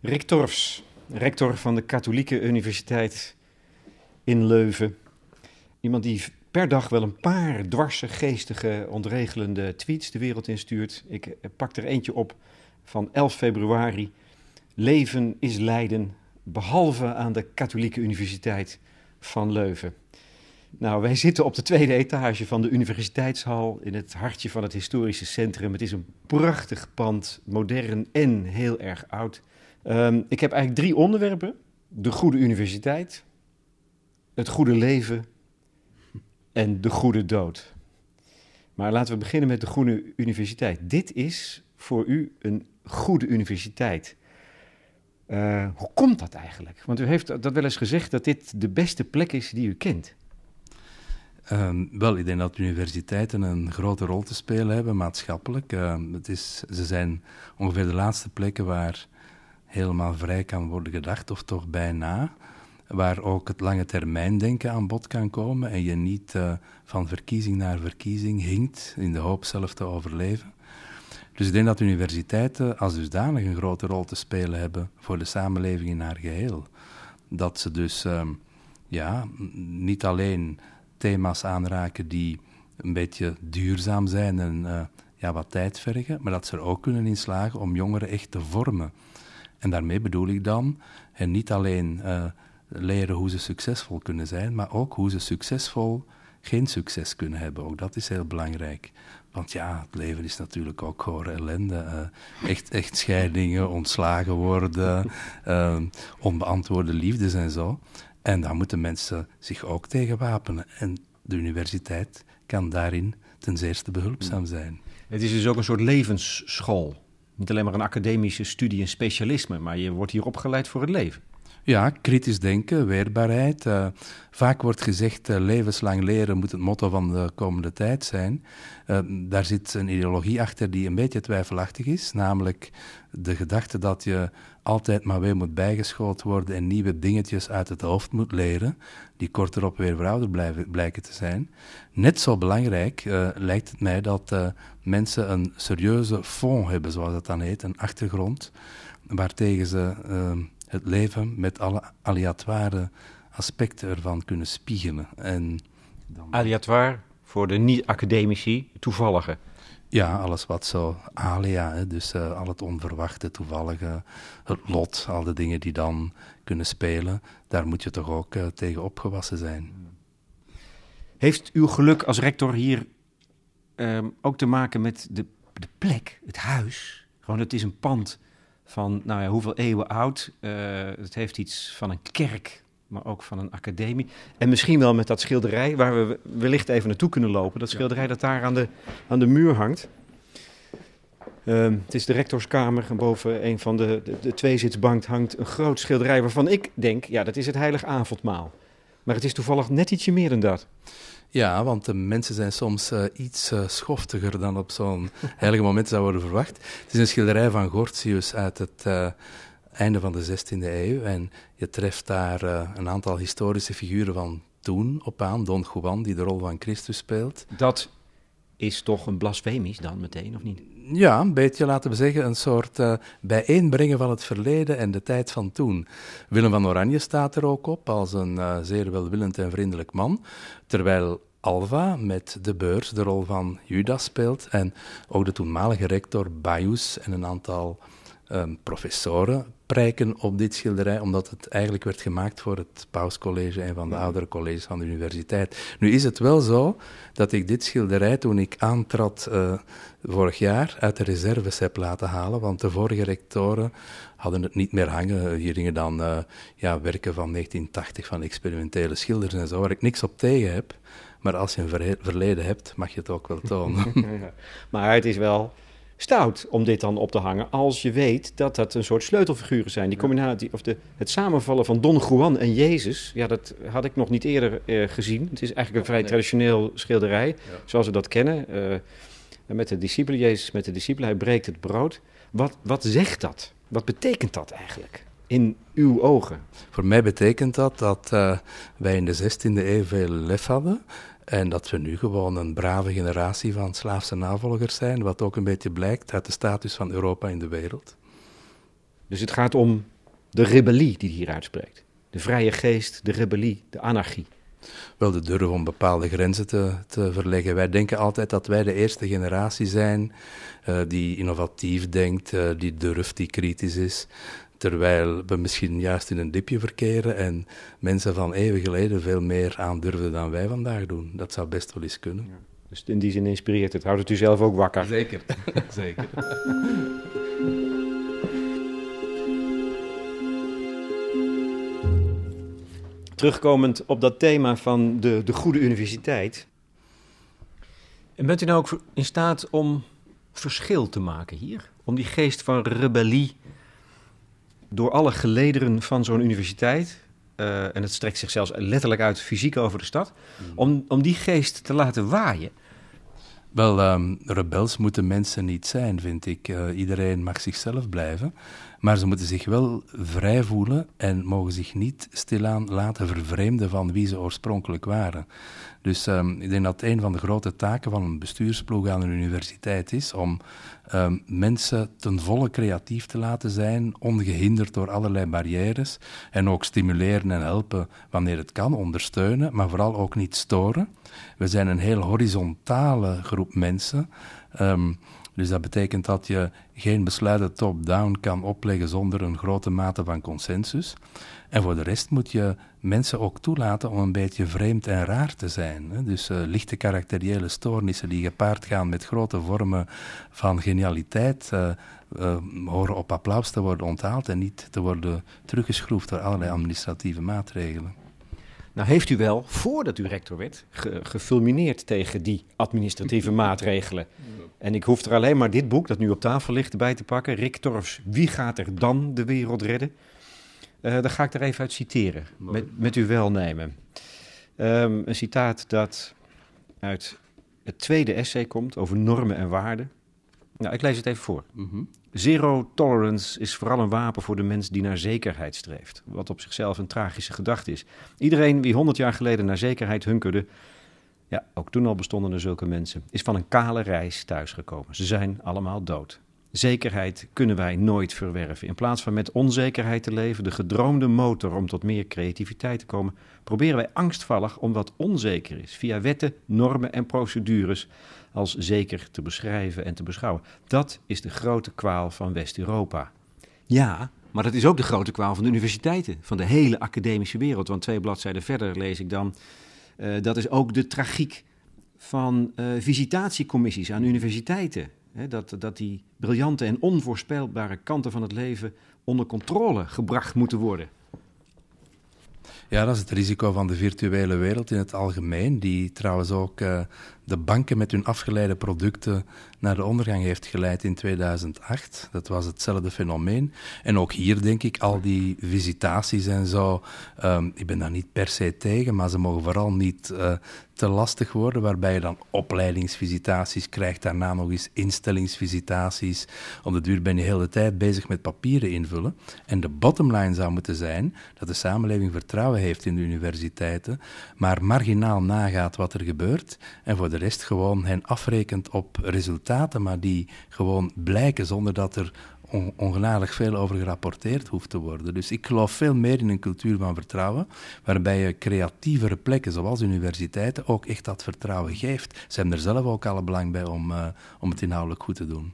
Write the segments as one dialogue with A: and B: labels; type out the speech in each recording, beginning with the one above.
A: Rick Torfs, rector van de Katholieke Universiteit in Leuven. Iemand die per dag wel een paar dwarse, geestige, ontregelende tweets de wereld instuurt. Ik pak er eentje op van 11 februari. Leven is lijden, behalve aan de Katholieke Universiteit van Leuven. Nou, wij zitten op de tweede etage van de universiteitshal in het hartje van het historische centrum. Het is een prachtig pand, modern en heel erg oud. Um, ik heb eigenlijk drie onderwerpen: de goede universiteit, het goede leven en de goede dood. Maar laten we beginnen met de goede universiteit. Dit is voor u een goede universiteit. Uh, hoe komt dat eigenlijk? Want u heeft dat wel eens gezegd dat dit de beste plek is die u kent.
B: Um, wel, ik denk dat universiteiten een grote rol te spelen hebben maatschappelijk. Uh, het is, ze zijn ongeveer de laatste plekken waar helemaal vrij kan worden gedacht, of toch bijna. Waar ook het lange termijn denken aan bod kan komen en je niet uh, van verkiezing naar verkiezing hinkt in de hoop zelf te overleven. Dus ik denk dat universiteiten als dusdanig een grote rol te spelen hebben voor de samenleving in haar geheel. Dat ze dus uh, ja, niet alleen thema's aanraken die een beetje duurzaam zijn en uh, ja, wat tijd vergen, maar dat ze er ook kunnen in slagen om jongeren echt te vormen. En daarmee bedoel ik dan en niet alleen uh, leren hoe ze succesvol kunnen zijn, maar ook hoe ze succesvol geen succes kunnen hebben. Ook dat is heel belangrijk. Want ja, het leven is natuurlijk ook gewoon ellende. Uh, echt, echt scheidingen, ontslagen worden, uh, onbeantwoorde liefdes en zo. En daar moeten mensen zich ook tegen wapenen. En de universiteit kan daarin ten zeerste behulpzaam zijn.
A: Het is dus ook een soort levensschool. Niet alleen maar een academische studie en specialisme, maar je wordt hier opgeleid voor het leven.
B: Ja, kritisch denken, weerbaarheid. Uh, vaak wordt gezegd, uh, levenslang leren moet het motto van de komende tijd zijn. Uh, daar zit een ideologie achter die een beetje twijfelachtig is, namelijk de gedachte dat je altijd maar weer moet bijgeschoold worden en nieuwe dingetjes uit het hoofd moet leren, die korterop weer verouderd blijken te zijn. Net zo belangrijk lijkt het mij dat mensen een serieuze fond hebben, zoals dat dan heet, een achtergrond, waartegen ze het leven met alle aleatoire aspecten ervan kunnen spiegelen. En
A: dan... Aleatoire voor de niet-academici, toevallige.
B: Ja, alles wat zo alia, hè, dus uh, al het onverwachte, toevallige, het lot, al de dingen die dan kunnen spelen, daar moet je toch ook uh, tegen opgewassen zijn.
A: Heeft uw geluk als rector hier um, ook te maken met de, de plek, het huis? Gewoon, het is een pand van nou ja, hoeveel eeuwen oud. Uh, het heeft iets van een kerk, maar ook van een academie. En misschien wel met dat schilderij, waar we wellicht even naartoe kunnen lopen. Dat schilderij dat daar aan de, aan de muur hangt. Uh, het is de rectorskamer en boven een van de, de, de tweezitsbank hangt een groot schilderij waarvan ik denk, ja, dat is het heilig avondmaal. Maar het is toevallig net ietsje meer dan dat.
B: Ja, want de mensen zijn soms uh, iets uh, schoftiger dan op zo'n heilige moment zou worden verwacht. Het is een schilderij van Gortius uit het uh, einde van de 16e eeuw. En je treft daar een aantal historische figuren van toen op aan. Don Juan, die de rol van Christus speelt.
A: Dat is toch een blasfemisch dan meteen, of niet?
B: Ja, een beetje, laten we zeggen, een soort uh, bijeenbrengen van het verleden en de tijd van toen. Willem van Oranje staat er ook op als een uh, zeer welwillend en vriendelijk man, terwijl Alva met de beurs de rol van Judas speelt en ook de toenmalige rector Baius en een aantal um, professoren prijken op dit schilderij, omdat het eigenlijk werd gemaakt voor het Pauscollege, en van de oudere colleges van de universiteit. Nu is het wel zo dat ik dit schilderij, toen ik aantrad uh, vorig jaar, uit de reserves heb laten halen, want de vorige rectoren hadden het niet meer hangen. Hier gingen dan uh, ja, werken van 1980 van experimentele schilders en zo, waar ik niks op tegen heb. Maar als je een verleden hebt, mag je het ook wel tonen.
A: maar het is wel stout om dit dan op te hangen. Als je weet dat dat een soort sleutelfiguren zijn. Die combinatie, of de, het samenvallen van Don Juan en Jezus. Ja, dat had ik nog niet eerder uh, gezien. Het is eigenlijk een vrij traditioneel schilderij. Zoals we dat kennen. Uh, met de discipelen, Jezus met de discipelen, hij breekt het brood. Wat, wat zegt dat? Wat betekent dat eigenlijk? in uw ogen?
B: Voor mij betekent dat dat uh, wij in de 16e eeuw veel lef hadden. En dat we nu gewoon een brave generatie van slaafse navolgers zijn, wat ook een beetje blijkt uit de status van Europa in de wereld.
A: Dus het gaat om de rebellie die hier uitspreekt. De vrije geest, de rebellie, de anarchie.
B: Wel de durf om bepaalde grenzen te, te verleggen. Wij denken altijd dat wij de eerste generatie zijn uh, die innovatief denkt, uh, die durft, die kritisch is. Terwijl we misschien juist in een dipje verkeren en mensen van eeuwen geleden veel meer aandurfden dan wij vandaag doen. Dat zou best wel eens kunnen. Ja.
A: Dus in die zin inspireert het. Houdt het u zelf ook wakker?
B: Zeker, zeker.
A: Terugkomend op dat thema van de, de goede universiteit. En bent u nou ook in staat om verschil te maken hier? Om die geest van rebellie door alle gelederen van zo'n universiteit, uh, en het strekt zich zelfs letterlijk uit fysiek over de stad, mm. om, om die geest te laten waaien.
B: Wel, um, rebels moeten mensen niet zijn, vind ik. Uh, iedereen mag zichzelf blijven. Maar ze moeten zich wel vrij voelen en mogen zich niet stilaan laten vervreemden van wie ze oorspronkelijk waren. Dus um, ik denk dat een van de grote taken van een bestuursploeg aan een universiteit is om um, mensen ten volle creatief te laten zijn, ongehinderd door allerlei barrières. En ook stimuleren en helpen wanneer het kan, ondersteunen, maar vooral ook niet storen. We zijn een heel horizontale groep mensen. Um, dus dat betekent dat je geen besluiten top-down kan opleggen zonder een grote mate van consensus. En voor de rest moet je mensen ook toelaten om een beetje vreemd en raar te zijn. Dus uh, lichte karakteriële stoornissen die gepaard gaan met grote vormen van genialiteit, uh, uh, horen op applaus te worden onthaald en niet te worden teruggeschroefd door allerlei administratieve maatregelen.
A: Nou heeft u wel, voordat u rector werd, gefulmineerd tegen die administratieve maatregelen. En ik hoef er alleen maar dit boek, dat nu op tafel ligt, bij te pakken. Rick Torfs, Wie gaat er dan de wereld redden? Uh, daar ga ik er even uit citeren, met, met uw welnemen. Um, een citaat dat uit het tweede essay komt over normen en waarden. Nou, ik lees het even voor. Mm Zero tolerance is vooral een wapen voor de mens die naar zekerheid streeft. Wat op zichzelf een tragische gedachte is. Iedereen wie honderd jaar geleden naar zekerheid hunkerde, ja, ook toen al bestonden er zulke mensen, is van een kale reis thuisgekomen. Ze zijn allemaal dood. Zekerheid kunnen wij nooit verwerven. In plaats van met onzekerheid te leven, de gedroomde motor om tot meer creativiteit te komen, proberen wij angstvallig om wat onzeker is, via wetten, normen en procedures als zeker te beschrijven en te beschouwen. Dat is de grote kwaal van West-Europa. Ja, maar dat is ook de grote kwaal van de universiteiten, van de hele academische wereld. Want twee bladzijden verder lees ik dan, uh, dat is ook de tragiek van uh, visitatiecommissies aan universiteiten. dat, dat die briljante en onvoorspelbare kanten van het leven onder controle gebracht moeten worden.
B: Ja, dat is het risico van de virtuele wereld in het algemeen, die trouwens ook uh, de banken met hun afgeleide producten naar de ondergang heeft geleid in 2008. Dat was hetzelfde fenomeen. En ook hier denk ik, al die visitaties en zo, um, ik ben daar niet per se tegen, maar ze mogen vooral niet uh, te lastig worden, waarbij je dan opleidingsvisitaties krijgt, daarna nog eens instellingsvisitaties. Op de duur ben je de hele tijd bezig met papieren invullen. En de bottomline zou moeten zijn dat de samenleving vertrouwen heeft in de universiteiten, maar marginaal nagaat wat er gebeurt en voor de rest gewoon hen afrekent op resultaten, maar die gewoon blijken zonder dat er on ongenadig veel over gerapporteerd hoeft te worden. Dus ik geloof veel meer in een cultuur van vertrouwen, waarbij je creatievere plekken, zoals universiteiten, ook echt dat vertrouwen geeft. Ze hebben er zelf ook alle belang bij om, uh, om het inhoudelijk goed te doen.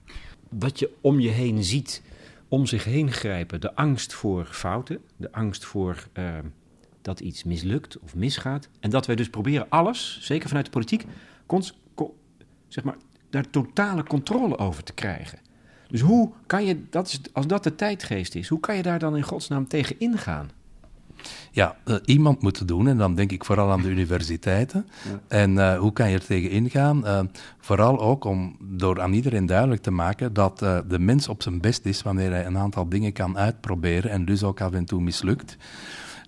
A: Wat je om je heen ziet, om zich heen grijpen, de angst voor fouten, de angst voor uh, dat iets mislukt of misgaat. En dat wij dus proberen alles, zeker vanuit de politiek, zeg maar, daar totale controle over te krijgen. Dus hoe kan je, dat is, als dat de tijdgeest is, hoe kan je daar dan in godsnaam tegen ingaan?
B: Ja, uh, iemand moet het doen en dan denk ik vooral aan de universiteiten. En uh, hoe kan je er tegen ingaan? Uh, vooral ook om door aan iedereen duidelijk te maken dat de mens op zijn best is wanneer hij een aantal dingen kan uitproberen en dus ook af en toe mislukt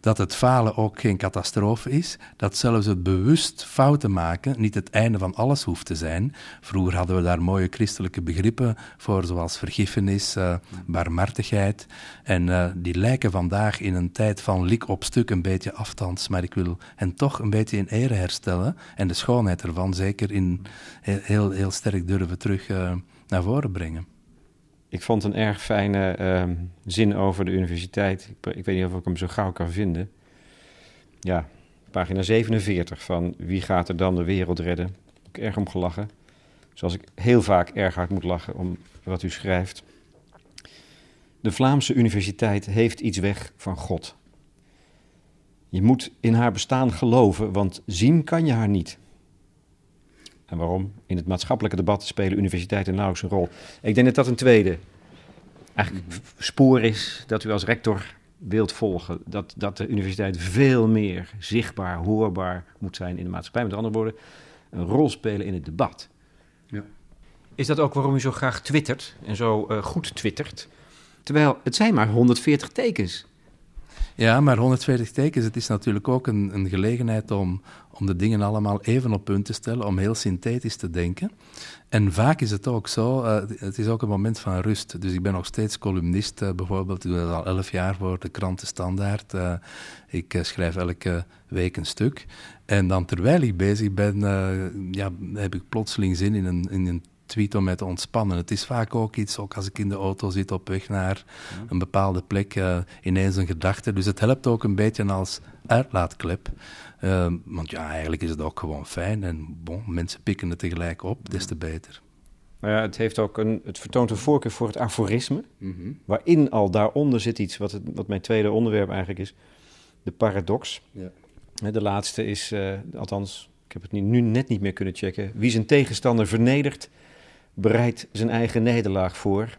B: dat het falen ook geen catastrofe is, dat zelfs het bewust fouten maken niet het einde van alles hoeft te zijn. Vroeger hadden we daar mooie christelijke begrippen voor, zoals vergiffenis, uh, barmhartigheid. En uh, die lijken vandaag in een tijd van lik op stuk een beetje afstands, maar ik wil hen toch een beetje in ere herstellen en de schoonheid ervan zeker in heel, heel, sterk durven terug uh, naar voren brengen.
A: Ik vond een erg fijne ehm, zin over de universiteit. Ik, ik, weet niet of ik hem zo gauw kan vinden. Ja, pagina 47 van Wie gaat er dan de wereld redden? Ik erg om gelachen. Zoals ik heel vaak erg hard moet lachen om wat u schrijft. De Vlaamse universiteit heeft iets weg van God. Je moet in haar bestaan geloven, want zien kan je haar niet. En waarom? In het maatschappelijke debat spelen universiteiten nauwelijks een rol. Ik denk dat dat een tweede eigenlijk spoor is dat u als rector wilt volgen. Dat, dat de universiteit veel meer zichtbaar, hoorbaar moet zijn in de maatschappij. Met andere woorden, een rol spelen in het debat. Ja. Is dat ook waarom u zo graag twittert en zo uh, goed twittert? Terwijl het zijn maar 140 tekens.
B: Ja, maar 140 tekens, het is natuurlijk ook een, een gelegenheid om, om de dingen allemaal even op punt te stellen, om heel synthetisch te denken. En vaak is het ook zo, uh, het is ook een moment van rust. Dus ik ben nog steeds columnist, uh, bijvoorbeeld. Ik doe dat al elf jaar voor de kranten Standaard. Uh, ik schrijf elke week een stuk. En dan terwijl ik bezig ben, ja, heb ik plotseling zin in een, in een tweet om mij te ontspannen. Het is vaak ook iets, ook als ik in de auto zit op weg naar een bepaalde plek, uh, ineens een gedachte. Dus het helpt ook een beetje als uitlaatklep. Uh, want ja, eigenlijk is het ook gewoon fijn. En bon, mensen pikken het tegelijk op, des te beter.
A: Maar ja, het, heeft ook een, het vertoont een voorkeur voor het aforisme. Mhm. Waarin al daaronder zit iets, wat, het, wat mijn tweede onderwerp eigenlijk is. De paradox. Ja. De laatste is, uh, althans, ik heb het nu net niet meer kunnen checken. Wie zijn tegenstander vernedert, bereidt zijn eigen nederlaag voor.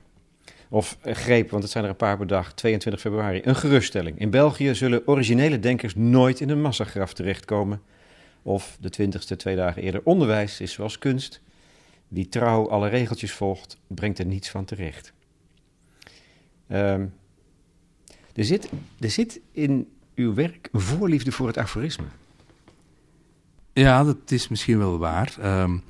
A: Of uh, greep, want het zijn er een paar per dag, 22 februari. Een geruststelling. In België zullen originele denkers nooit in een massagraf terechtkomen. Of de twintigste twee dagen eerder. Onderwijs is zoals kunst. Wie trouw alle regeltjes volgt, brengt er niets van terecht. Um, er, zit, er zit in uw werk een voorliefde voor het aforisme.
B: Ja, dat is misschien wel waar. Um,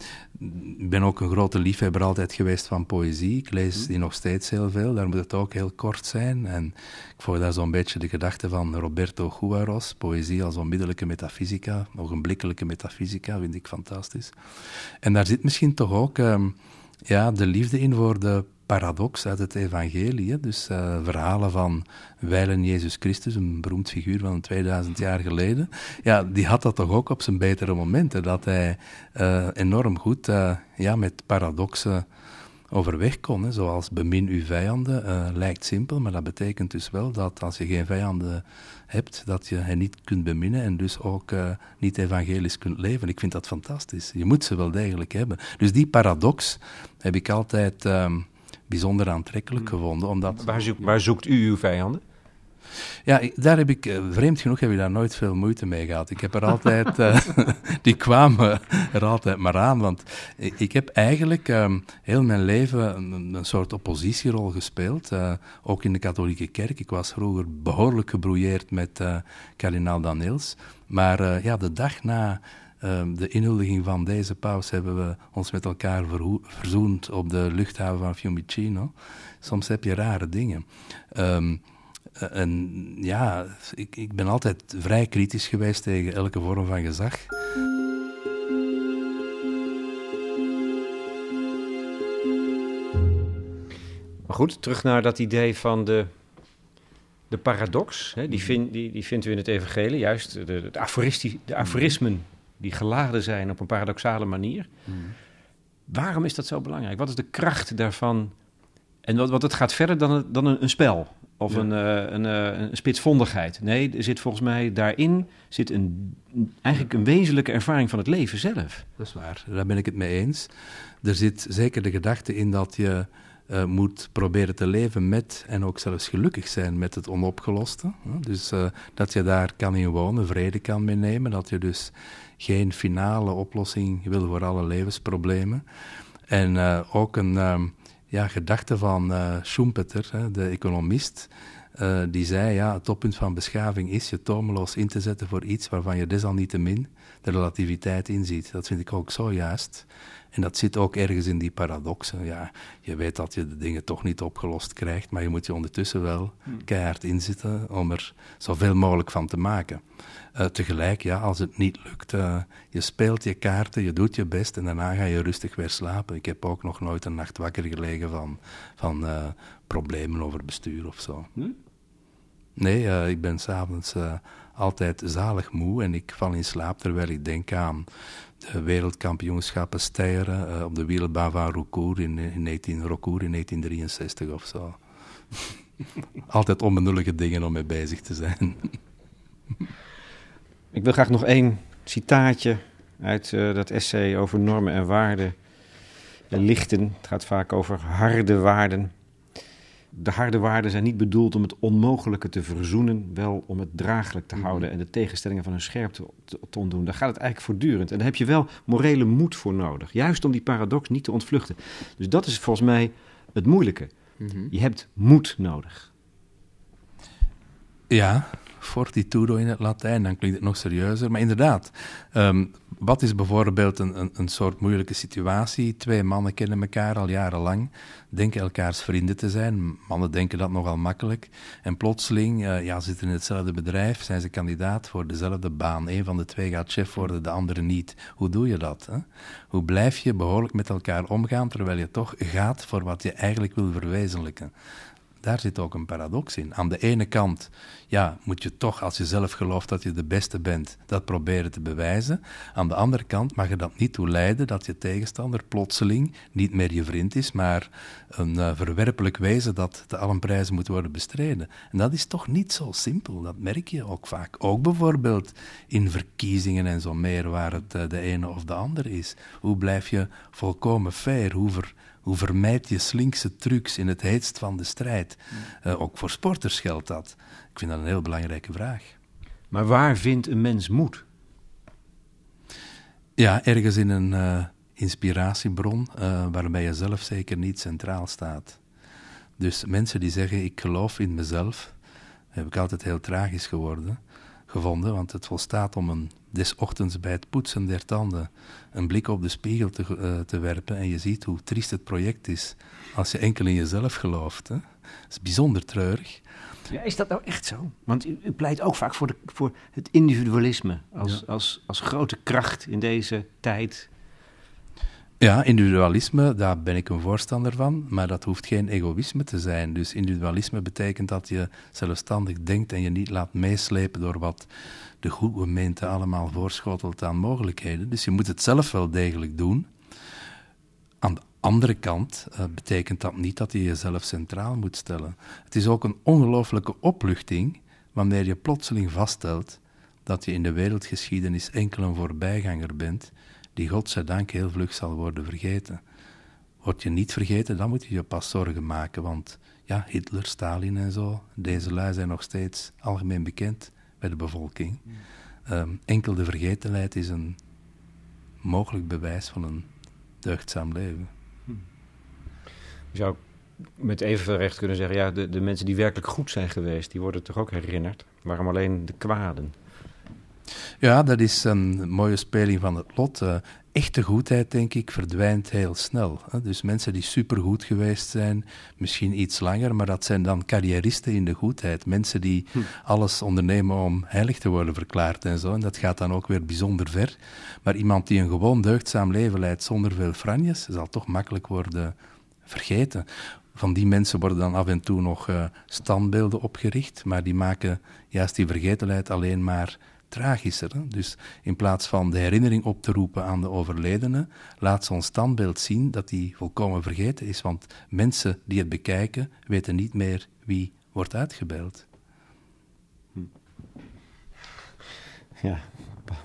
B: ik ben ook een grote liefhebber altijd geweest van poëzie. Ik lees mhm. die nog steeds heel veel. Daar moet het ook heel kort zijn. En ik volg daar zo'n beetje de gedachte van Roberto Juarez. Poëzie als onmiddellijke metafysica, ogenblikkelijke metafysica, vind ik fantastisch. En daar zit misschien toch ook um, ja, de liefde in voor de paradox uit het evangelie. Dus uh, verhalen van wijlen Jezus Christus, een beroemd figuur van 2000 jaar geleden. Ja, die had dat toch ook op zijn betere momenten. Dat hij uh, enorm goed uh, ja, met paradoxen overweg kon. Hè. Zoals bemin uw vijanden lijkt simpel, maar dat betekent dus wel dat als je geen vijanden hebt, dat je hen niet kunt beminnen en dus ook niet evangelisch kunt leven. Ik vind dat fantastisch. Je moet ze wel degelijk hebben. Dus die paradox heb ik altijd ehm, bijzonder aantrekkelijk hmm. gevonden. Omdat,
A: waar, zoekt, waar zoekt u uw vijanden?
B: Ja, daar heb ik, eh, vreemd genoeg, heb ik daar nooit veel moeite mee gehad. Ik heb er altijd, uh, die kwamen er altijd maar aan. Want ik heb eigenlijk um, heel mijn leven een, een, soort oppositierol gespeeld. Uh, ook in de katholieke kerk. Ik was vroeger behoorlijk gebrouilleerd met kardinaal Daniels. Maar ja, de dag na Ehm, de inhuldiging van deze paus hebben we ons met elkaar verzoend op de luchthaven van Fiumicino. Soms heb je rare dingen. Um, en ja, ik, ik ben altijd vrij kritisch geweest tegen elke vorm van gezag.
A: Maar goed, terug naar dat idee van de, de paradox. Hè, die, vind, die, die vindt u in het evangelie, juist de, de, de aforismen die geladen zijn op een paradoxale manier. Hmm. Waarom is dat zo belangrijk? Wat is de kracht daarvan? En wat, wat het gaat verder dan, dan een, een spel of een, uh, een, uh, een, spitsvondigheid. Nee, er zit volgens mij daarin zit een, eigenlijk een wezenlijke ervaring van het leven zelf.
B: Dat is waar, daar ben ik het mee eens. Er zit zeker de gedachte in dat je uh, moet proberen te leven met en ook zelfs gelukkig zijn met het onopgeloste. Dus dat je daar kan in wonen, vrede kan meenemen, dat je dus geen finale oplossing wil voor alle levensproblemen. En uh, ook een uh, ja, gedachte van Schumpeter, de economist, die zei, ja, het toppunt van beschaving is je tomeloos in te zetten voor iets waarvan je desalniettemin de relativiteit inziet. Dat vind ik ook zo juist. En dat zit ook ergens in die paradoxen. Ja, je weet dat je de dingen toch niet opgelost krijgt, maar je moet je ondertussen wel hmm. keihard inzitten om er zoveel mogelijk van te maken. Uh, tegelijk, ja, als het niet lukt, uh, je speelt je kaarten, je doet je best en daarna ga je rustig weer slapen. Ik heb ook nog nooit een nacht wakker gelegen van, van uh, problemen over bestuur of zo. Hm? Nee, ik ben s'avonds altijd zalig moe en ik val in slaap terwijl ik denk aan de wereldkampioenschappen stijgen op de wielbaan van in, in, 19, Roucourt in 1963 of zo. altijd onbenullige dingen om mee bezig te zijn.
A: Ik wil graag nog één citaatje uit uh, dat essay over normen en waarden lichten. Het gaat vaak over harde waarden. De harde waarden zijn niet bedoeld om het onmogelijke te verzoenen, wel om het draaglijk te mhm. houden en de tegenstellingen van hun scherp te, te, ontdoen. Daar gaat het eigenlijk voortdurend. En daar heb je wel morele moed voor nodig, juist om die paradox niet te ontvluchten. Dus dat is volgens mij het moeilijke. Mhm. Je hebt moed nodig.
B: Ja, fortitudo in het Latijn, dan klinkt het nog serieuzer. Maar inderdaad, ehm, wat is bijvoorbeeld een, een, een, soort moeilijke situatie? Twee mannen kennen elkaar al jarenlang, denken elkaars vrienden te zijn. Mannen denken dat nogal makkelijk. En plotseling, uh, ja, zitten in hetzelfde bedrijf, zijn ze kandidaat voor dezelfde baan. Een van de twee gaat chef worden, de andere niet. Hoe doe je dat? Hè? Hoe blijf je behoorlijk met elkaar omgaan, terwijl je toch gaat voor wat je eigenlijk wil verwezenlijken? Daar zit ook een paradox in. Aan de ene kant ja, moet je toch, als je zelf gelooft dat je de beste bent, dat proberen te bewijzen. Aan de andere kant mag je dat niet toe leiden dat je tegenstander plotseling niet meer je vriend is, maar een uh, verwerpelijk wezen dat te allen prijzen moet worden bestreden. En dat is toch niet zo simpel, dat merk je ook vaak. Ook bijvoorbeeld in verkiezingen en zo meer, waar het uh, de ene of de ander is. Hoe blijf je volkomen fair? Hoe ver, hoe vermijd je slinkse trucs in het heetst van de strijd? Uh, ook voor sporters geldt dat. Ik vind dat een heel belangrijke vraag.
A: Maar waar vindt een mens moed?
B: Ja, ergens in een uh, inspiratiebron uh, waarbij je zelf zeker niet centraal staat. Dus mensen die zeggen: Ik geloof in mezelf, heb ik altijd heel tragisch geworden gevonden, want het volstaat om een des ochtends bij het poetsen der tanden een blik op de spiegel te, uh, te werpen en je ziet hoe triest het project is als je enkel in jezelf gelooft. Hè? Dat is bijzonder treurig.
A: Ja, is dat nou echt zo? Want u, u pleit ook vaak voor, de, voor het individualisme als, als, als grote kracht in deze tijd
B: ja, individualisme, daar ben ik een voorstander van, maar dat hoeft geen egoïsme te zijn. Dus individualisme betekent dat je zelfstandig denkt en je niet laat meeslepen door wat de goede gemeente allemaal voorschotelt aan mogelijkheden. Dus je moet het zelf wel degelijk doen. Aan de andere kant uh, betekent dat niet dat je jezelf centraal moet stellen. Het is ook een ongelooflijke opluchting wanneer je plotseling vaststelt dat je in de wereldgeschiedenis enkel een voorbijganger bent die godzijdank heel vlug zal worden vergeten. Word je niet vergeten, dan moet je je pas zorgen maken, want ja, Hitler, Stalin en zo, deze lui zijn nog steeds algemeen bekend bij de bevolking. Um, enkel de vergetenheid is een mogelijk bewijs van een deugdzaam leven.
A: Je zou met evenveel recht kunnen zeggen, ja, de, de mensen die werkelijk goed zijn geweest, die worden toch ook herinnerd. Waarom alleen de kwaden?
B: Ja, dat is een mooie speling van het lot. Uh, echte goedheid, denk ik, verdwijnt heel snel. Dus mensen die supergoed geweest zijn, misschien iets langer, maar dat zijn dan carrieristen in de goedheid. Mensen die hm. alles ondernemen om heilig te worden verklaard en zo. En dat gaat dan ook weer bijzonder ver. Maar iemand die een gewoon deugdzaam leven leidt zonder veel franjes, zal toch makkelijk worden vergeten van die mensen worden dan af en toe nog uh, standbeelden opgericht, maar die maken juist die vergetenheid alleen maar tragischer. Hè? Dus in plaats van de herinnering op te roepen aan de overledene, laat zo'n standbeeld zien dat die volkomen vergeten is. Want mensen die het bekijken, weten niet meer wie wordt uitgebeeld. Hm.
A: Ja,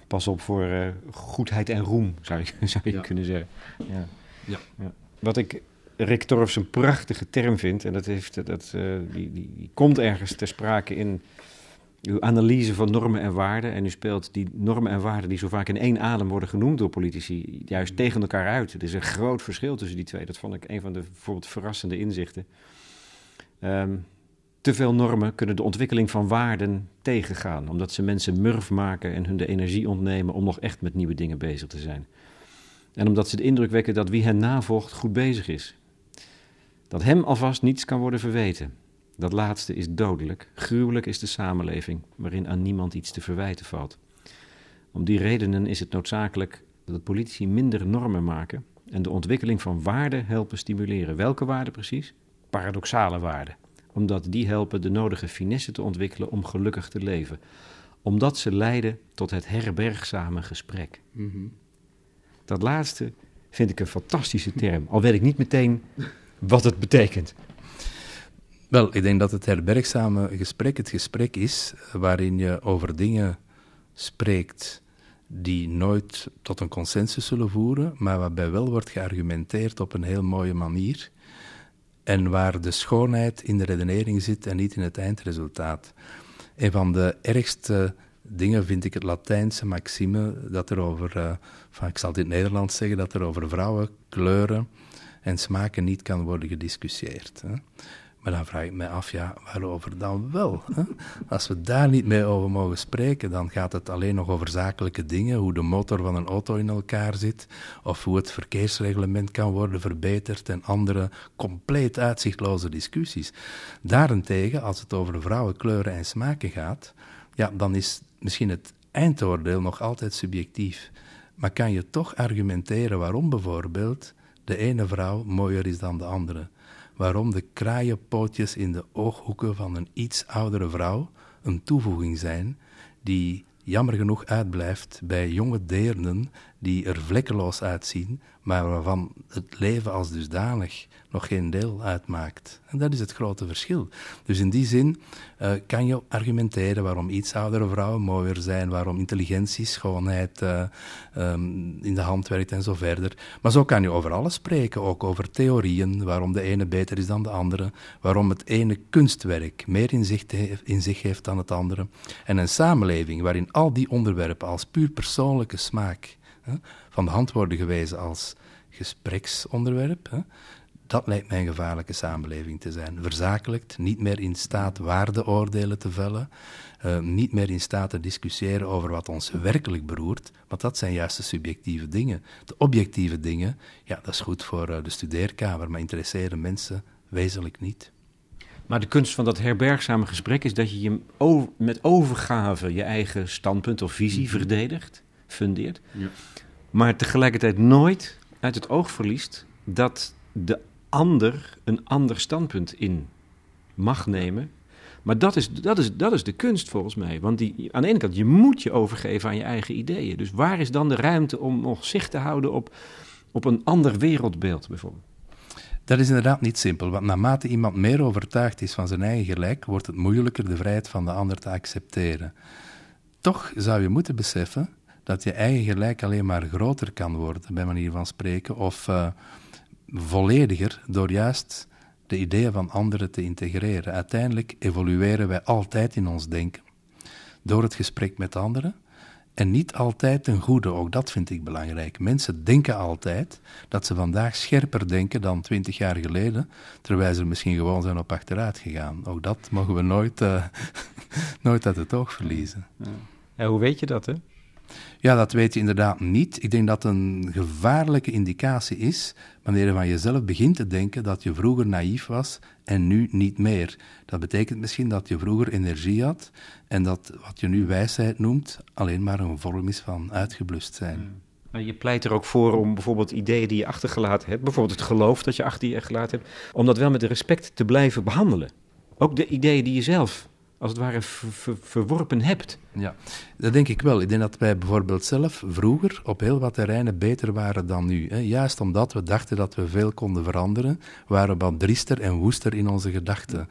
A: pas op voor uh, goedheid en roem, zou je, zou je kunnen zeggen. Ja. Ja. ja. Wat ik Rick Torfs een prachtige term vind, en dat, heeft, dat, uh, die, die, die, komt ergens ter sprake in uw analyse van normen en waarden. En u speelt die normen en waarden die zo vaak in één adem worden genoemd door politici, juist tegen elkaar uit. Er is een groot verschil tussen die twee. Dat vond ik een van de bijvoorbeeld verrassende inzichten. Um, te veel normen kunnen de ontwikkeling van waarden tegengaan, omdat ze mensen murf maken en hun de energie ontnemen om nog echt met nieuwe dingen bezig te zijn. En omdat ze de indruk wekken dat wie hen navolgt goed bezig is. Dat hem alvast niets kan worden verweten. Dat laatste is dodelijk. Gruwelijk is de samenleving waarin aan niemand iets te verwijten valt. Om die redenen is het noodzakelijk dat politici minder normen maken en de ontwikkeling van waarden helpen stimuleren. Welke waarden precies? Paradoxale waarden. Omdat die helpen de nodige finesse te ontwikkelen om gelukkig te leven. Omdat ze leiden tot het herbergzame gesprek.
B: Mhm.
A: Dat laatste vind ik een fantastische term, al weet ik niet meteen wat het betekent.
B: Wel, ik denk dat het herbergzame gesprek het gesprek is waarin je over dingen spreekt die nooit tot een consensus zullen voeren, maar waarbij wel wordt geargumenteerd op een heel mooie manier en waar de schoonheid in de redenering zit en niet in het eindresultaat. Een van de ergste dingen vind ik het Latijnse maxime dat er over, van, ik zal het in het Nederlands zeggen, dat er over vrouwen, kleuren en smaken niet kan worden gediscussieerd. Hè. Maar dan vraag ik me af, ja, waarover dan wel? Hè? Als we daar niet mee over mogen spreken, dan gaat het alleen nog over zakelijke dingen, hoe de motor van een auto in elkaar zit, of hoe het verkeersreglement kan worden verbeterd en andere compleet uitzichtloze discussies. Daarentegen, als het over vrouwen, kleuren en smaken gaat, ja, dan is misschien het eindoordeel nog altijd subjectief. Maar kan je toch argumenteren waarom bijvoorbeeld de ene vrouw mooier is dan de andere? Waarom de kraaienpootjes in de ooghoeken van een iets oudere vrouw een toevoeging zijn die jammer genoeg uitblijft bij jonge deernen die er vlekkeloos uitzien, maar waarvan het leven als dusdanig nog geen deel uitmaakt. En dat is het grote verschil. Dus in die zin uh, kan je argumenteren waarom iets oudere vrouwen mooier zijn, waarom intelligentie, schoonheid uh, um, in de hand werkt en zo verder. Maar zo kan je over alles spreken, ook over theorieën, waarom de ene beter is dan de andere, waarom het ene kunstwerk meer in zich, in zich heeft dan het andere. En een samenleving waarin al die onderwerpen als puur persoonlijke smaak hè, van de hand worden gewezen als gespreksonderwerp. Hè, dat lijkt mij een gevaarlijke samenleving te zijn. Verzakelijkt, niet meer in staat waardeoordelen te vellen, uh, niet meer in staat te discussiëren over wat ons werkelijk beroert, want dat zijn juist de subjectieve dingen. De objectieve dingen, ja, dat is goed voor uh, de studeerkamer, maar interesseren mensen wezenlijk niet.
A: Maar de kunst van dat herbergzame gesprek is dat je, je met overgave je eigen standpunt of visie mhm. verdedigt, fundeert. Ja. Maar tegelijkertijd nooit uit het oog verliest dat de ander een ander standpunt in mag nemen. Maar dat is, dat, is, dat is de kunst volgens mij. Want die, aan de ene kant, je moet je overgeven aan je eigen ideeën. Dus waar is dan de ruimte om nog zicht te houden op, op een ander wereldbeeld bijvoorbeeld?
B: Dat is inderdaad niet simpel, want naarmate iemand meer overtuigd is van zijn eigen gelijk, wordt het moeilijker de vrijheid van de ander te accepteren. Toch zou je moeten beseffen dat je eigen gelijk alleen maar groter kan worden, bij manier van spreken, of uh, vollediger door juist de ideeën van anderen te integreren. Uiteindelijk evolueren wij altijd in ons denken. Door het gesprek met anderen, en niet altijd ten goede, ook dat vind ik belangrijk. Mensen denken altijd dat ze vandaag scherper denken dan twintig jaar geleden, terwijl ze misschien gewoon zijn op achteruit gegaan. Ook dat mogen we nooit, uh, nooit uit het oog verliezen.
A: Ja, hoe weet je dat, hè?
B: Ja, dat weet je inderdaad niet. Ik denk dat een gevaarlijke indicatie is wanneer je van jezelf begint te denken dat je vroeger naïef was en nu niet meer. Dat betekent misschien dat je vroeger energie had en dat wat je nu wijsheid noemt alleen maar een vorm is van uitgeblust zijn.
A: Maar je pleit er ook voor om bijvoorbeeld ideeën die je achtergelaten hebt, bijvoorbeeld het geloof dat je achter je gelaten hebt, om dat wel met respect te blijven behandelen. Ook de ideeën die je zelf als het ware verworpen hebt.
B: Ja, dat denk ik wel. Ik denk dat wij bijvoorbeeld zelf vroeger op heel wat terreinen beter waren dan nu. Juist omdat we dachten dat we veel konden veranderen, waren we wat driester en woester in onze gedachten.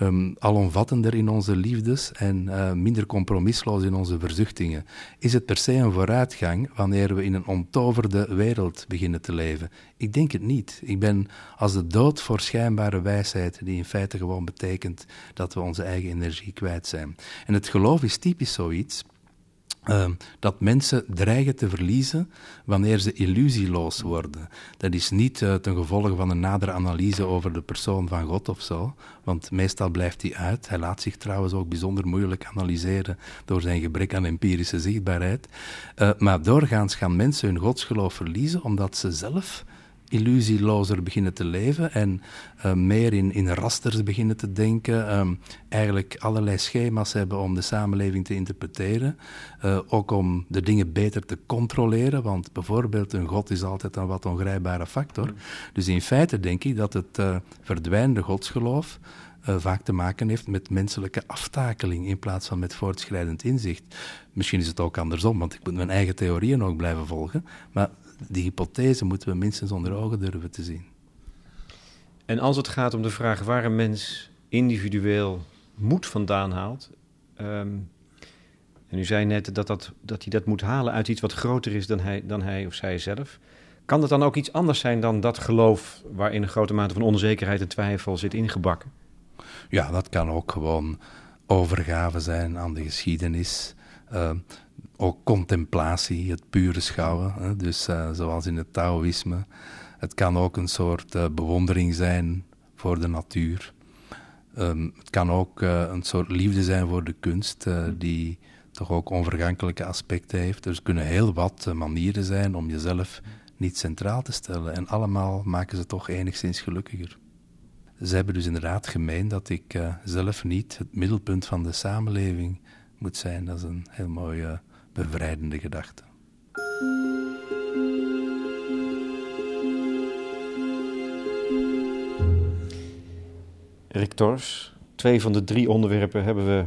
B: Um, alomvattender in onze liefdes en uh, minder compromisloos in onze verzuchtingen. Is het per se een vooruitgang wanneer we in een ontoverde wereld beginnen te leven? Ik denk het niet. Ik ben als de dood voor schijnbare wijsheid, die in feite gewoon betekent dat we onze eigen energie kwijt zijn. En het geloof is typisch zoiets Ehm, dat mensen dreigen te verliezen wanneer ze illusieloos worden. Dat is niet uh, ten gevolge van een nadere analyse over de persoon van God of zo, want meestal blijft hij uit. Hij laat zich trouwens ook bijzonder moeilijk analyseren door zijn gebrek aan empirische zichtbaarheid. Uh, maar doorgaans gaan mensen hun godsgeloof verliezen omdat ze zelf illusielozer beginnen te leven en uh, meer in, in rasters beginnen te denken. Um, eigenlijk allerlei schema's hebben om de samenleving te interpreteren. Uh, ook om de dingen beter te controleren, want bijvoorbeeld een god is altijd een wat ongrijpbare factor. Mm. Dus in feite denk ik dat het uh, verdwijnende godsgeloof uh, vaak te maken heeft met menselijke aftakeling in plaats van met voortschrijdend inzicht. Misschien is het ook andersom, want ik moet mijn eigen theorieën ook blijven volgen. Maar die hypothese moeten we minstens onder ogen durven te zien.
A: En als het gaat om de vraag waar een mens individueel moed vandaan haalt. Um, en u zei net dat, dat, dat hij dat moet halen uit iets wat groter is dan hij, dan hij of zij zelf. Kan het dan ook iets anders zijn dan dat geloof waarin een grote mate van onzekerheid en twijfel zit ingebakken?
B: Ja, dat kan ook gewoon overgave zijn aan de geschiedenis. Uh, ook contemplatie, het pure schouwen. Hè? Dus uh, zoals in het Taoïsme. Het kan ook een soort uh, bewondering zijn voor de natuur. Um, het kan ook uh, een soort liefde zijn voor de kunst, die toch ook onvergankelijke aspecten heeft. Er kunnen heel wat manieren zijn om jezelf niet centraal te stellen. En allemaal maken ze toch enigszins gelukkiger. Ze hebben dus inderdaad gemeen dat ik zelf niet het middelpunt van de samenleving moet zijn. Dat is een heel mooie bevrijdende gedachte.
A: Rick Tors, twee van de drie onderwerpen hebben we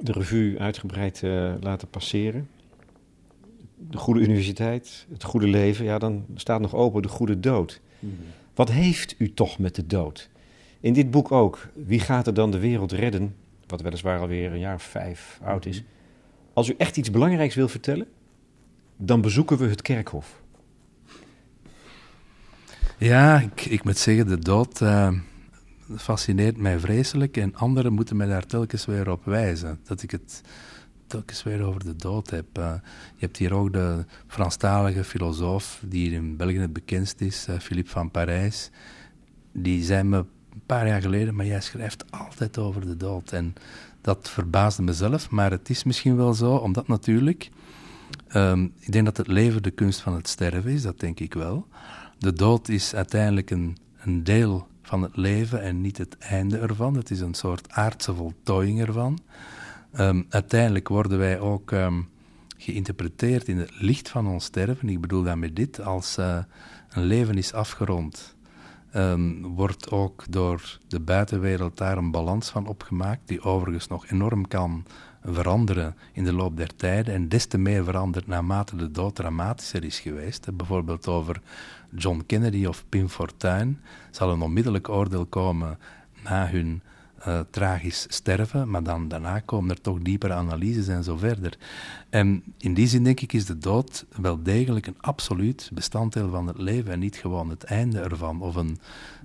A: de revue uitgebreid uh, laten passeren. De goede universiteit, het goede leven, ja, dan staat nog open de goede dood. Mm -hmm. Wat heeft u toch met de dood? In dit boek ook. Wie gaat er dan de wereld redden? Wat weliswaar alweer een jaar of vijf oud is. Als u echt iets belangrijks wil vertellen, dan bezoeken we het kerkhof.
B: Ja, ik, ik moet zeggen, de dood uh, fascineert mij vreselijk. En anderen moeten mij daar telkens weer op wijzen. Dat ik het telkens weer over de dood heb. Uh, je hebt hier ook de Franstalige filosoof, die in België het bekendst is, uh, Philippe van Parijs. Die zei me een paar jaar geleden, maar jij schrijft altijd over de dood. En dat verbaasde mezelf, maar het is misschien wel zo, omdat natuurlijk, um, ik denk dat het leven de kunst van het sterven is, dat denk ik wel. De dood is uiteindelijk een, een deel van het leven en niet het einde ervan. Het is een soort aardse voltooiing ervan. Um, uiteindelijk worden wij ook um, geïnterpreteerd in het licht van ons sterven. Ik bedoel daarmee dit, als uh, een leven is afgerond um, wordt ook door de buitenwereld daar een balans van opgemaakt, die overigens nog enorm kan veranderen in de loop der tijden en des te meer verandert naarmate de dood dramatischer is geweest. Bijvoorbeeld over John Kennedy of Pim Fortuyn zal een onmiddellijk oordeel komen na hun uh, tragisch sterven, maar dan daarna komen er toch diepere analyses en zo verder. En in die zin denk ik is de dood wel degelijk een absoluut bestanddeel van het leven en niet gewoon het einde ervan of een,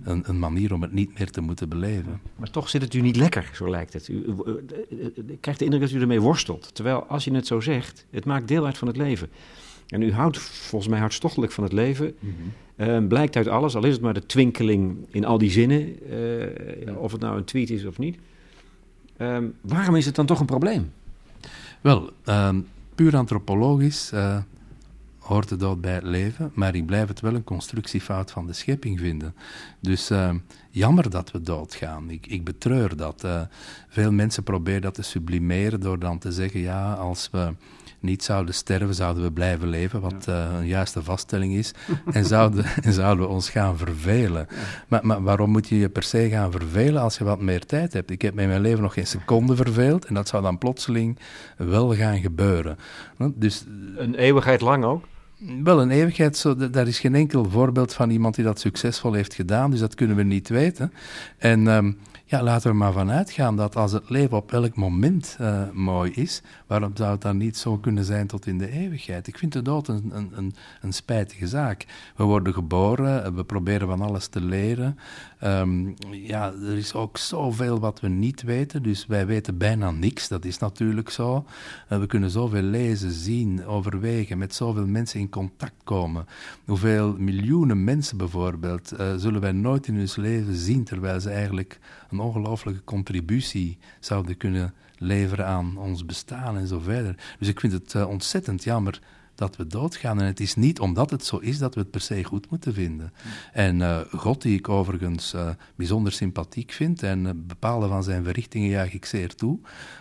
B: een, een manier om het niet meer te moeten beleven.
A: Maar toch zit het u niet lekker, zo lijkt het. U, ik krijg de indruk dat u ermee worstelt. Terwijl als je het zo zegt, het maakt deel uit van het leven. En u houdt volgens mij hartstochtelijk van het leven. Mm -hmm. Uh, blijkt uit alles, al is het maar de twinkeling in al die zinnen, uh, of het nou een tweet is of niet. Uh, waarom is het dan toch een probleem?
B: Wel, ehm, puur antropologisch eh, hoort de dood bij het leven, maar ik blijf het wel een constructiefout van de schepping vinden. Dus ehm, jammer dat we doodgaan. Ik, ik betreur dat. Eh, veel mensen proberen dat te sublimeren door dan te zeggen, ja, als we niet zouden sterven, zouden we blijven leven, wat uh, een juiste vaststelling is. en, zouden, en zouden we ons gaan vervelen. Maar, maar, waarom moet je je per se gaan vervelen als je wat meer tijd hebt? Ik heb me in mijn leven nog geen seconde verveeld en dat zou dan plotseling wel gaan gebeuren.
A: Dus, een eeuwigheid lang ook?
B: Wel, een eeuwigheid, zo, daar is geen enkel voorbeeld van iemand die dat succesvol heeft gedaan, dus dat kunnen we niet weten. En um, ja, laten we maar vanuit gaan dat als het leven op elk moment uh, mooi is, waarom zou het dan niet zo kunnen zijn tot in de eeuwigheid? Ik vind de dood een, een, een, een spijtige zaak. We worden geboren, we proberen van alles te leren. Um, ja, er is ook zoveel wat we niet weten, dus wij weten bijna niks, dat is natuurlijk zo. Uh, we kunnen zoveel lezen, zien, overwegen, met zoveel mensen in contact komen. Hoeveel miljoenen mensen bijvoorbeeld zullen wij nooit in ons leven zien, terwijl ze eigenlijk een ongelooflijke contributie zouden kunnen leveren aan ons bestaan en zo verder. Dus ik vind het uh, ontzettend jammer dat we doodgaan. En het is niet omdat het zo is dat we het per se goed moeten vinden. En uh, God, die ik overigens uh, bijzonder sympathiek vind en bepaalde van zijn verrichtingen juich ik zeer toe.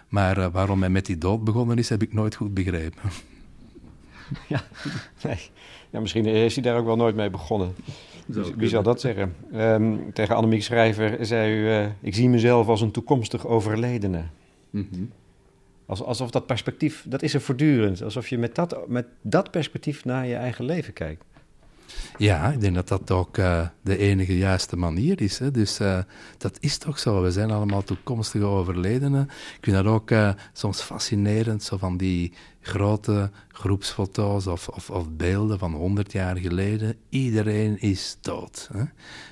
B: Maar waarom hij met die dood begonnen is, heb ik nooit goed begrepen.
A: Ja. Ja, misschien is hij daar ook wel nooit mee begonnen. Wie, wie zal dat zeggen? Um, tegen Annemiek Schrijver zei u: uh, Ik zie mezelf als een toekomstig overledene. Mm -hmm. Als, alsof dat perspectief, dat is er voortdurend. Alsof je met dat, met dat perspectief naar je eigen leven kijkt.
B: Ja, ik denk dat dat ook uh, de enige juiste manier is. Hè. Dus uh, dat is toch zo. We zijn allemaal toekomstige overledenen. Ik vind dat ook uh, soms fascinerend, zo van die grote groepsfoto's of, of, of, beelden van 100 jaar geleden. Iedereen is dood. Hè?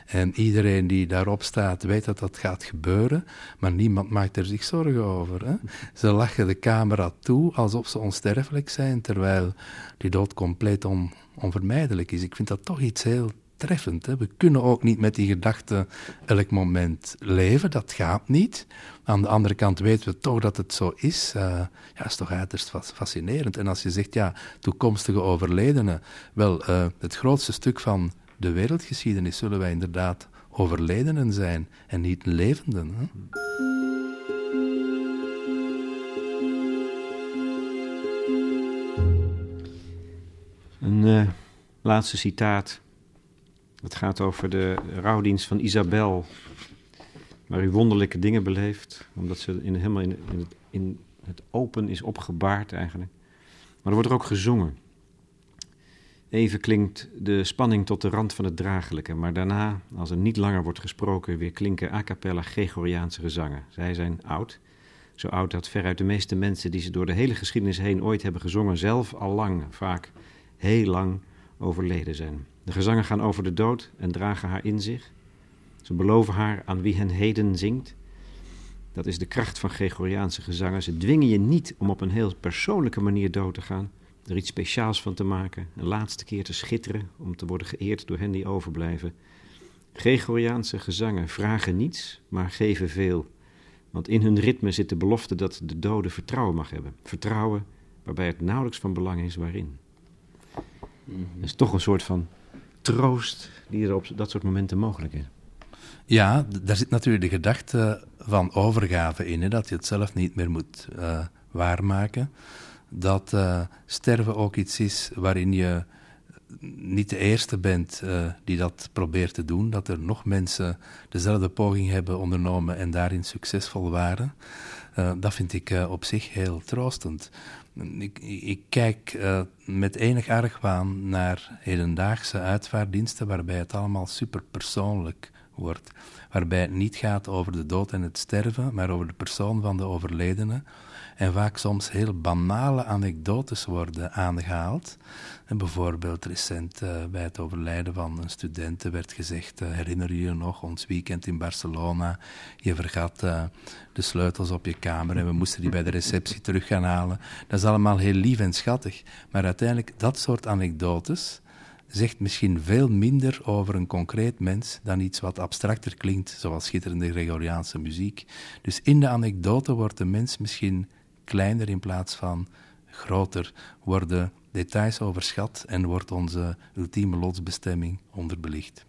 B: En iedereen die daarop staat weet dat dat gaat gebeuren, maar niemand maakt er zich zorgen over. Hè? Ze lachen de camera toe alsof ze onsterfelijk zijn, terwijl die dood compleet on, onvermijdelijk is. Ik vind dat toch iets heel treffend. We kunnen ook niet met die gedachte elk moment leven, dat gaat niet. Aan de andere kant weten we toch dat het zo is. Uh, ja, is toch uiterst fascinerend. En als je zegt, ja, toekomstige overledenen, wel, uh, het grootste stuk van de wereldgeschiedenis zullen wij inderdaad overledenen zijn en niet levenden. Hè?
A: Een uh, laatste citaat. Het gaat over de rouwdienst van Isabel, waar u wonderlijke dingen beleeft, omdat ze in, helemaal in, het, in het open is opgebaard eigenlijk. Maar er wordt er ook gezongen. Even klinkt de spanning tot de rand van het draaglijke, maar daarna, als er niet langer wordt gesproken, weer klinken a cappella Gregoriaanse gezangen. Zij zijn oud, zo oud dat veruit de meeste mensen die ze door de hele geschiedenis heen ooit hebben gezongen, zelf al lang, vaak heel lang overleden zijn. De gezangen gaan over de dood en dragen haar in zich. Ze beloven haar aan wie hen heden zingt. Dat is de kracht van Gregoriaanse gezangen. Ze dwingen je niet om op een heel persoonlijke manier dood te gaan, er iets speciaals van te maken, een laatste keer te schitteren om te worden geëerd door hen die overblijven. Gregoriaanse gezangen vragen niets, maar geven veel. Want in hun ritme zit de belofte dat de dode vertrouwen mag hebben. Vertrouwen waarbij het nauwelijks van belang is waarin. Mm -hmm. is toch een soort van troost die er op dat soort momenten mogelijk is.
B: Ja, daar zit natuurlijk de gedachte van overgave in, hè, dat je het zelf niet meer moet uh, waarmaken. Dat uh, sterven ook iets is waarin je niet de eerste bent uh, die dat probeert te doen, dat er nog mensen dezelfde poging hebben ondernomen en daarin succesvol waren. dat vind ik op zich heel troostend. Ik, kijk uh, met enig argwaan naar hedendaagse uitvaarddiensten waarbij het allemaal superpersoonlijk wordt. Waarbij het niet gaat over de dood en het sterven, maar over de persoon van de overledene. En vaak soms heel banale anekdotes worden aangehaald. En bijvoorbeeld recent uh, bij het overlijden van een student werd gezegd, uh, herinner je je nog, ons weekend in Barcelona, je vergat uh, de sleutels op je kamer en we moesten die bij de receptie terug gaan halen. Dat is allemaal heel lief en schattig, maar uiteindelijk dat soort anekdotes zegt misschien veel minder over een concreet mens dan iets wat abstracter klinkt, zoals schitterende Gregoriaanse muziek. Dus in de anekdote wordt de mens misschien kleiner in plaats van groter, worden details overschat en wordt onze ultieme lotsbestemming onderbelicht.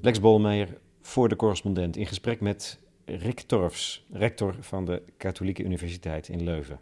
A: Lex Bolmeijer voor de correspondent in gesprek met Rick Torfs, rector van de Katholieke Universiteit in Leuven.